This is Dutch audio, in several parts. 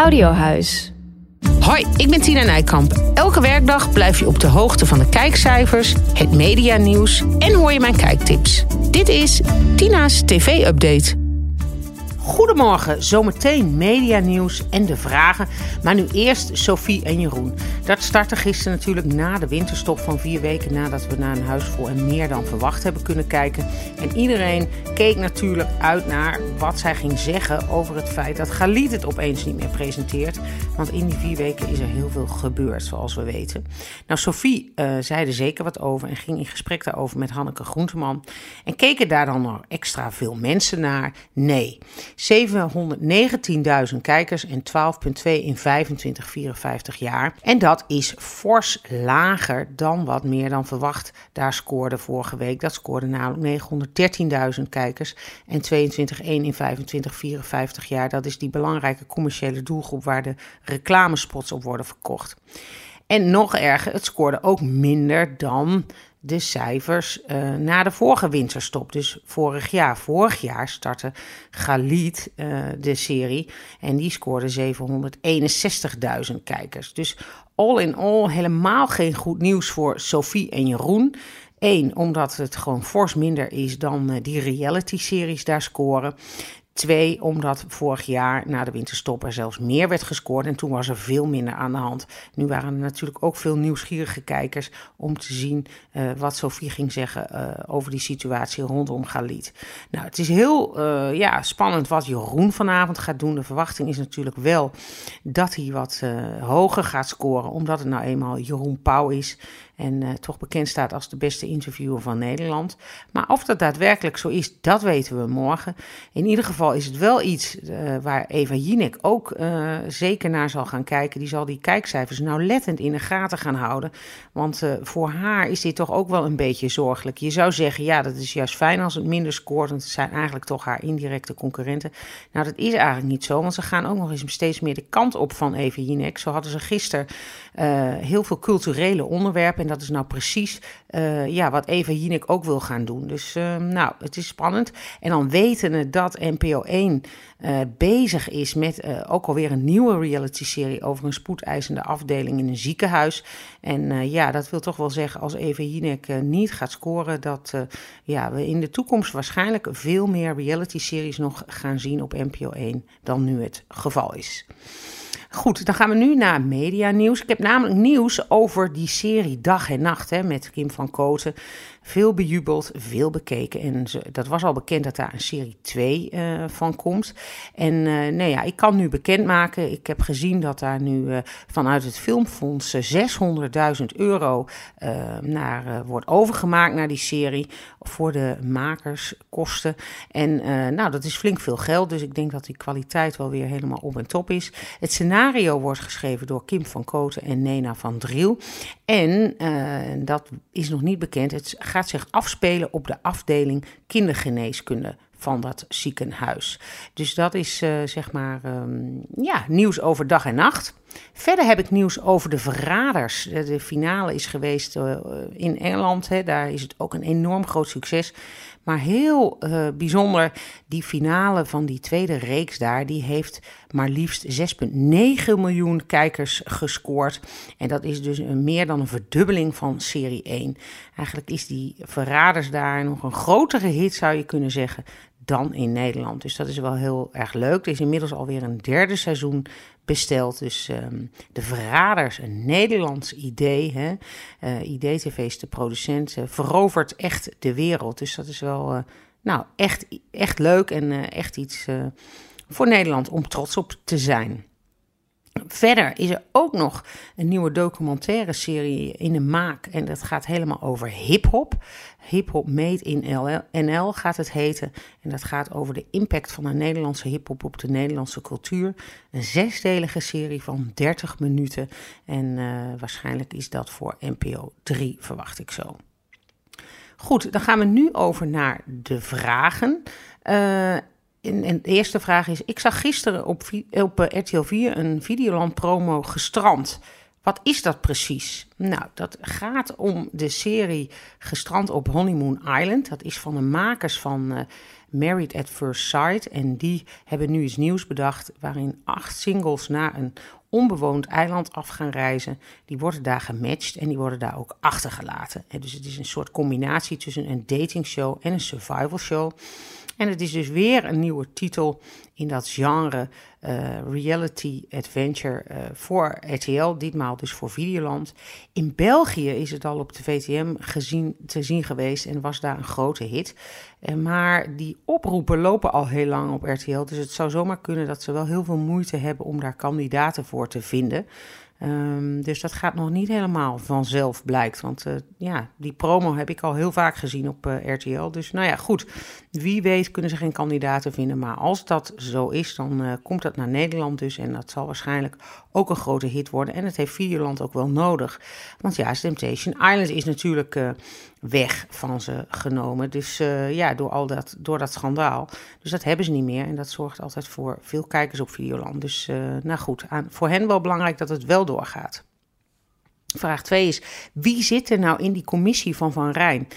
Audiohuis. Hoi, ik ben Tina Nijkamp. Elke werkdag blijf je op de hoogte van de kijkcijfers, het medianieuws en hoor je mijn kijktips. Dit is Tina's TV-update. Goedemorgen, zometeen medianieuws en de vragen. Maar nu eerst Sophie en Jeroen. Dat startte gisteren natuurlijk na de winterstop van vier weken nadat we naar een huis vol en meer dan verwacht hebben kunnen kijken. En iedereen keek natuurlijk uit naar wat zij ging zeggen over het feit dat Galit het opeens niet meer presenteert. Want in die vier weken is er heel veel gebeurd, zoals we weten. Nou, Sophie uh, zei er zeker wat over en ging in gesprek daarover met Hanneke Groenteman. En keken daar dan nog extra veel mensen naar? Nee. 719.000 kijkers en 12,2 in 25, 54 jaar. En dat is fors lager dan wat meer dan verwacht daar scoorde vorige week. Dat scoorde namelijk 913.000 kijkers en 22,1 in 25, 54 jaar. Dat is die belangrijke commerciële doelgroep waar de reclamespots op worden verkocht. En nog erger, het scoorde ook minder dan de cijfers uh, na de vorige winterstop. Dus vorig jaar. Vorig jaar startte Galit uh, de serie en die scoorde 761.000 kijkers. Dus all in all helemaal geen goed nieuws voor Sophie en Jeroen. Eén, omdat het gewoon fors minder is dan uh, die reality-series daar scoren. Twee, omdat vorig jaar na de winterstop er zelfs meer werd gescoord en toen was er veel minder aan de hand. Nu waren er natuurlijk ook veel nieuwsgierige kijkers om te zien uh, wat Sophie ging zeggen uh, over die situatie rondom Galit. Nou, het is heel uh, ja, spannend wat Jeroen vanavond gaat doen. De verwachting is natuurlijk wel dat hij wat hoger gaat scoren, omdat het nou eenmaal Jeroen Pauw is. En uh, toch bekend staat als de beste interviewer van Nederland. Maar of dat daadwerkelijk zo is, dat weten we morgen. In ieder geval is het wel iets uh, waar Eva Jinek ook uh, zeker naar zal gaan kijken. Die zal die kijkcijfers nauwlettend in de gaten gaan houden. Want voor haar is dit toch ook wel een beetje zorgelijk. Je zou zeggen, ja, dat is juist fijn als het minder scoort. Want het zijn eigenlijk toch haar indirecte concurrenten. Nou, dat is eigenlijk niet zo. Want ze gaan ook nog eens steeds meer de kant op van Eva Jinek. Zo hadden ze gisteren heel veel culturele onderwerpen dat is nou precies uh, ja, wat Eva Jinek ook wil gaan doen. Dus uh, nou, het is spannend. En dan weten we dat NPO 1 uh, bezig is met ook alweer een nieuwe reality-serie over een spoedeisende afdeling in een ziekenhuis. En ja, dat wil toch wel zeggen, als Eva Jinek niet gaat scoren, dat ja, we in de toekomst waarschijnlijk veel meer reality-series nog gaan zien op NPO 1 dan nu het geval is. Goed, dan gaan we nu naar media nieuws. Ik heb namelijk nieuws over die serie Dag en Nacht hè, met Kim van Koten. Veel bejubeld, veel bekeken. En dat was al bekend dat daar een serie 2 uh, eh, van komt. En uh, nou ja, ik kan nu bekendmaken. Ik heb gezien dat daar nu uh, vanuit het Filmfonds 600.000 euro naar, wordt overgemaakt naar die serie. Voor de makerskosten. En nou, dat is flink veel geld. Dus ik denk dat die kwaliteit wel weer helemaal op en top is. Het scenario wordt geschreven door Kim van Koten en Nena van Driel. En dat is nog niet bekend. Het gaat zich afspelen op de afdeling kindergeneeskunde van dat ziekenhuis. Dus dat is uh, zeg maar um, ja, nieuws over dag en nacht. Verder heb ik nieuws over de verraders. De finale is geweest uh, in Engeland. Hè. Daar is het ook een enorm groot succes. Maar heel uh, bijzonder, die finale van die tweede reeks daar, die heeft maar liefst 6,9 miljoen kijkers gescoord. En dat is dus een, meer dan een verdubbeling van serie 1. Eigenlijk is die Verraders daar nog een grotere hit, zou je kunnen zeggen, dan in Nederland. Dus dat is wel heel erg leuk. Er is inmiddels alweer een derde seizoen besteld. Dus um, de Verraders, een Nederlands idee. Hè? Uh, is de producent, uh, verovert echt de wereld. Dus dat is wel, uh, nou, echt, echt leuk en echt iets voor Nederland om trots op te zijn. Verder is er ook nog een nieuwe documentaire serie in de maak. En dat gaat helemaal over hip-hop. Hip-hop Made in NL gaat het heten. En dat gaat over de impact van de Nederlandse hip-hop op de Nederlandse cultuur. Een zesdelige serie van 30 minuten. En uh, waarschijnlijk is dat voor NPO 3, verwacht ik zo. Goed, dan gaan we nu over naar de vragen. Uh, de eerste vraag is: Ik zag gisteren op, op eh, RTL 4 een Videoland promo gestrand. Wat is dat precies? Nou, dat gaat om de serie Gestrand op Honeymoon Island. Dat is van de makers van uh, Married at First Sight. En die hebben nu iets nieuws bedacht waarin acht singles naar een onbewoond eiland af gaan reizen. Die worden daar gematcht en die worden daar ook achtergelaten. dus het is een soort combinatie tussen een datingshow en een survival show. En het is dus weer een nieuwe titel in dat genre uh, reality adventure uh, voor RTL, ditmaal dus voor Videoland. In België is het al op de VTM gezien, te zien geweest en was daar een grote hit. Uh, maar die oproepen lopen al heel lang op RTL, dus het zou zomaar kunnen dat ze wel heel veel moeite hebben om daar kandidaten voor te vinden. Um, dus dat gaat nog niet helemaal vanzelf, blijkt. Want ja, die promo heb ik al heel vaak gezien op RTL. Dus nou ja, goed. Wie weet kunnen ze geen kandidaten vinden. Maar als dat zo is, dan uh, komt dat naar Nederland dus. En dat zal waarschijnlijk ook een grote hit worden. En het heeft Videoland ook wel nodig. Want ja, Temptation Island is natuurlijk weg van ze genomen. Dus uh, ja, door, al dat, door dat schandaal. Dus dat hebben ze niet meer. En dat zorgt altijd voor veel kijkers op Videoland. Dus uh, nou goed, aan, voor hen wel belangrijk dat het wel doorgaat. Vraag 2 is, wie zit er nou in die commissie van Van Rijn?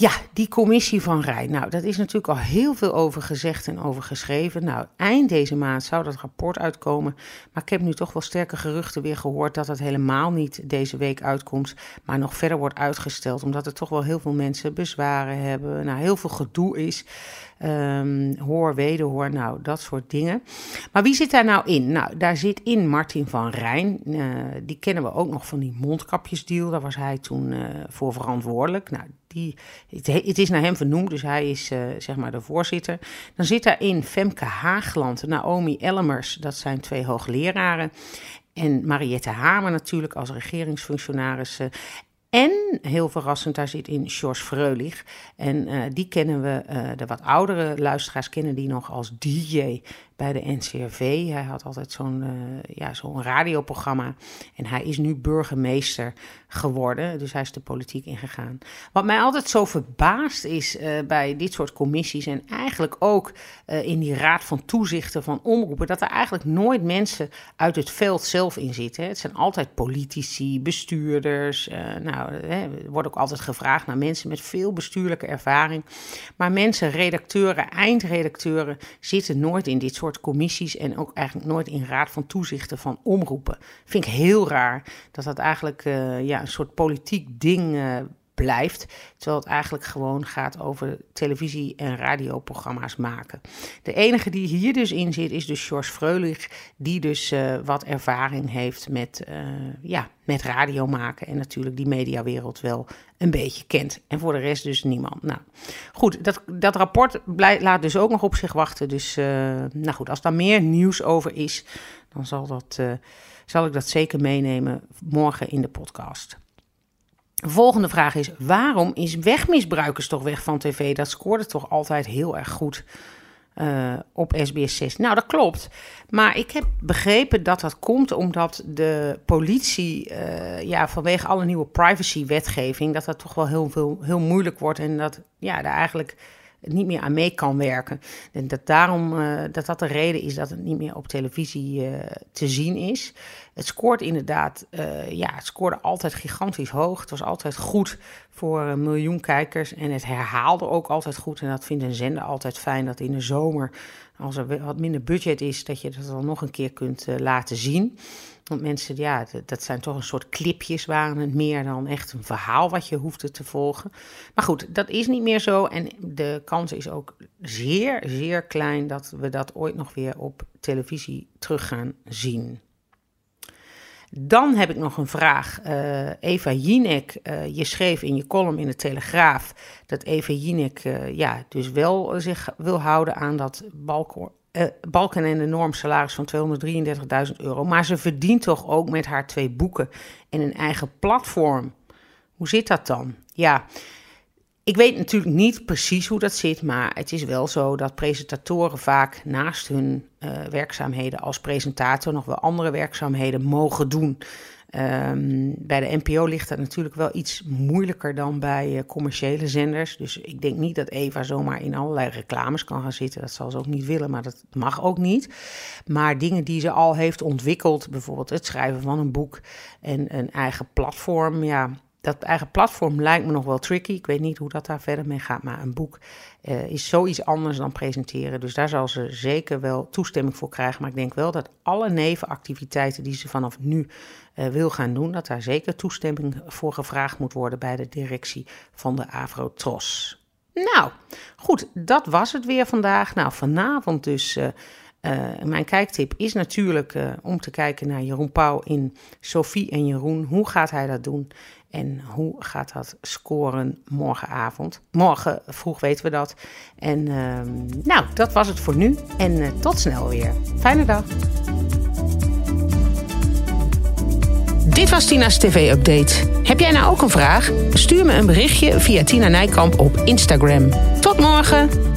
Ja, die commissie van Rijn. Nou, dat is natuurlijk al heel veel over gezegd en over geschreven. Nou, eind deze maand zou dat rapport uitkomen. Maar ik heb nu toch wel sterke geruchten weer gehoord dat het helemaal niet deze week uitkomt. Maar nog verder wordt uitgesteld. Omdat er toch wel heel veel mensen bezwaren hebben. Nou, heel veel gedoe is. Um, hoor, wederhoor, nou, dat soort dingen. Maar wie zit daar nou in? Nou, daar zit in Martin van Rijn. Uh, die kennen we ook nog van die mondkapjesdeal. Daar was hij toen uh, voor verantwoordelijk. Nou, die, het, is naar hem vernoemd, dus hij is uh, zeg maar de voorzitter. Dan zit daarin Femke Haagland, Naomi Ellemers, dat zijn twee hoogleraren. En Mariette Hamer natuurlijk als regeringsfunctionaris. En heel verrassend, daar zit in George Freulich. En uh, die kennen we, de wat oudere luisteraars kennen die nog als DJ bij de NCRV. Hij had altijd zo'n uh, ja, zo'n radioprogramma. En hij is nu burgemeester geworden. Dus hij is de politiek ingegaan. Wat mij altijd zo verbaast is uh, bij dit soort commissies. En eigenlijk ook uh, in die raad van toezichten van omroepen. Dat er eigenlijk nooit mensen uit het veld zelf in zitten. Het zijn altijd politici, bestuurders. nou, hè, er wordt ook altijd gevraagd naar mensen met veel bestuurlijke ervaring. Maar mensen, redacteuren, eindredacteuren zitten nooit in dit soort commissies en ook eigenlijk nooit in raad van toezichten van omroepen. Vind ik heel raar dat dat eigenlijk uh, ja, een soort politiek ding uh, blijft. Terwijl het eigenlijk gewoon gaat over televisie- en radioprogramma's maken. De enige die hier dus in zit is dus George Freulich, die dus uh, wat ervaring heeft met, uh, ja, met radio maken en natuurlijk die mediawereld wel een beetje kent. En voor de rest dus niemand. Nou goed, dat, dat rapport laat dus ook nog op zich wachten. Dus uh, nou goed, als daar meer nieuws over is, dan zal, dat, zal ik dat zeker meenemen morgen in de podcast. Volgende vraag is: waarom is wegmisbruikers toch weg van tv? Dat scoorde toch altijd heel erg goed uh, op SBS 6. Nou, dat klopt. Maar ik heb begrepen dat dat komt omdat de politie, uh, ja, vanwege alle nieuwe privacy-wetgeving, dat dat toch wel heel, veel, heel moeilijk wordt en dat ja, daar eigenlijk niet meer aan mee kan werken. En dat daarom uh, dat dat de reden is dat het niet meer op televisie uh, te zien is. Het scoort inderdaad, uh, ja, het scoorde altijd gigantisch hoog. Het was altijd goed voor een miljoen kijkers en het herhaalde ook altijd goed. En dat vindt een zender altijd fijn dat in de zomer, als er wat minder budget is, dat je dat dan nog een keer kunt laten zien. Want mensen, ja, dat zijn toch een soort clipjes, waren het meer dan echt een verhaal wat je hoefde te volgen. Maar goed, dat is niet meer zo. En de kans is ook zeer, zeer klein dat we dat ooit nog weer op televisie terug gaan zien. Dan heb ik nog een vraag. Uh, Eva Jinek, uh, je schreef in je column in de Telegraaf dat Eva Jinek uh, ja, dus wel zich wil houden aan dat Balken en de norm salaris van 233.000 euro. Maar ze verdient toch ook met haar twee boeken en een eigen platform. Hoe zit dat dan? Ja, ik weet natuurlijk niet precies hoe dat zit, maar het is wel zo dat presentatoren vaak naast hun uh, werkzaamheden als presentator nog wel andere werkzaamheden mogen doen. Um, bij de NPO ligt dat natuurlijk wel iets moeilijker dan bij uh, commerciële zenders. Dus ik denk niet dat Eva zomaar in allerlei reclames kan gaan zitten. Dat zal ze ook niet willen, maar dat mag ook niet. Maar dingen die ze al heeft ontwikkeld, bijvoorbeeld het schrijven van een boek en een eigen platform, ja, dat eigen platform lijkt me nog wel tricky. Ik weet niet hoe dat daar verder mee gaat. Maar een boek uh, is zoiets anders dan presenteren. Dus daar zal ze zeker wel toestemming voor krijgen. Maar ik denk wel dat alle nevenactiviteiten die ze vanaf nu uh, wil gaan doen, dat daar zeker toestemming voor gevraagd moet worden bij de directie van de Avrotros. Nou, goed, dat was het weer vandaag. Nou, vanavond dus. Uh, mijn kijktip is natuurlijk om te kijken naar Jeroen Pauw in Sophie en Jeroen. Hoe gaat hij dat doen? En hoe gaat dat scoren morgenavond? Morgen vroeg weten we dat. En uh, nou, dat was het voor nu. En uh, tot snel weer. Fijne dag. Dit was Tina's TV-update. Heb jij nou ook een vraag? Stuur me een berichtje via Tina Nijkamp op Instagram. Tot morgen!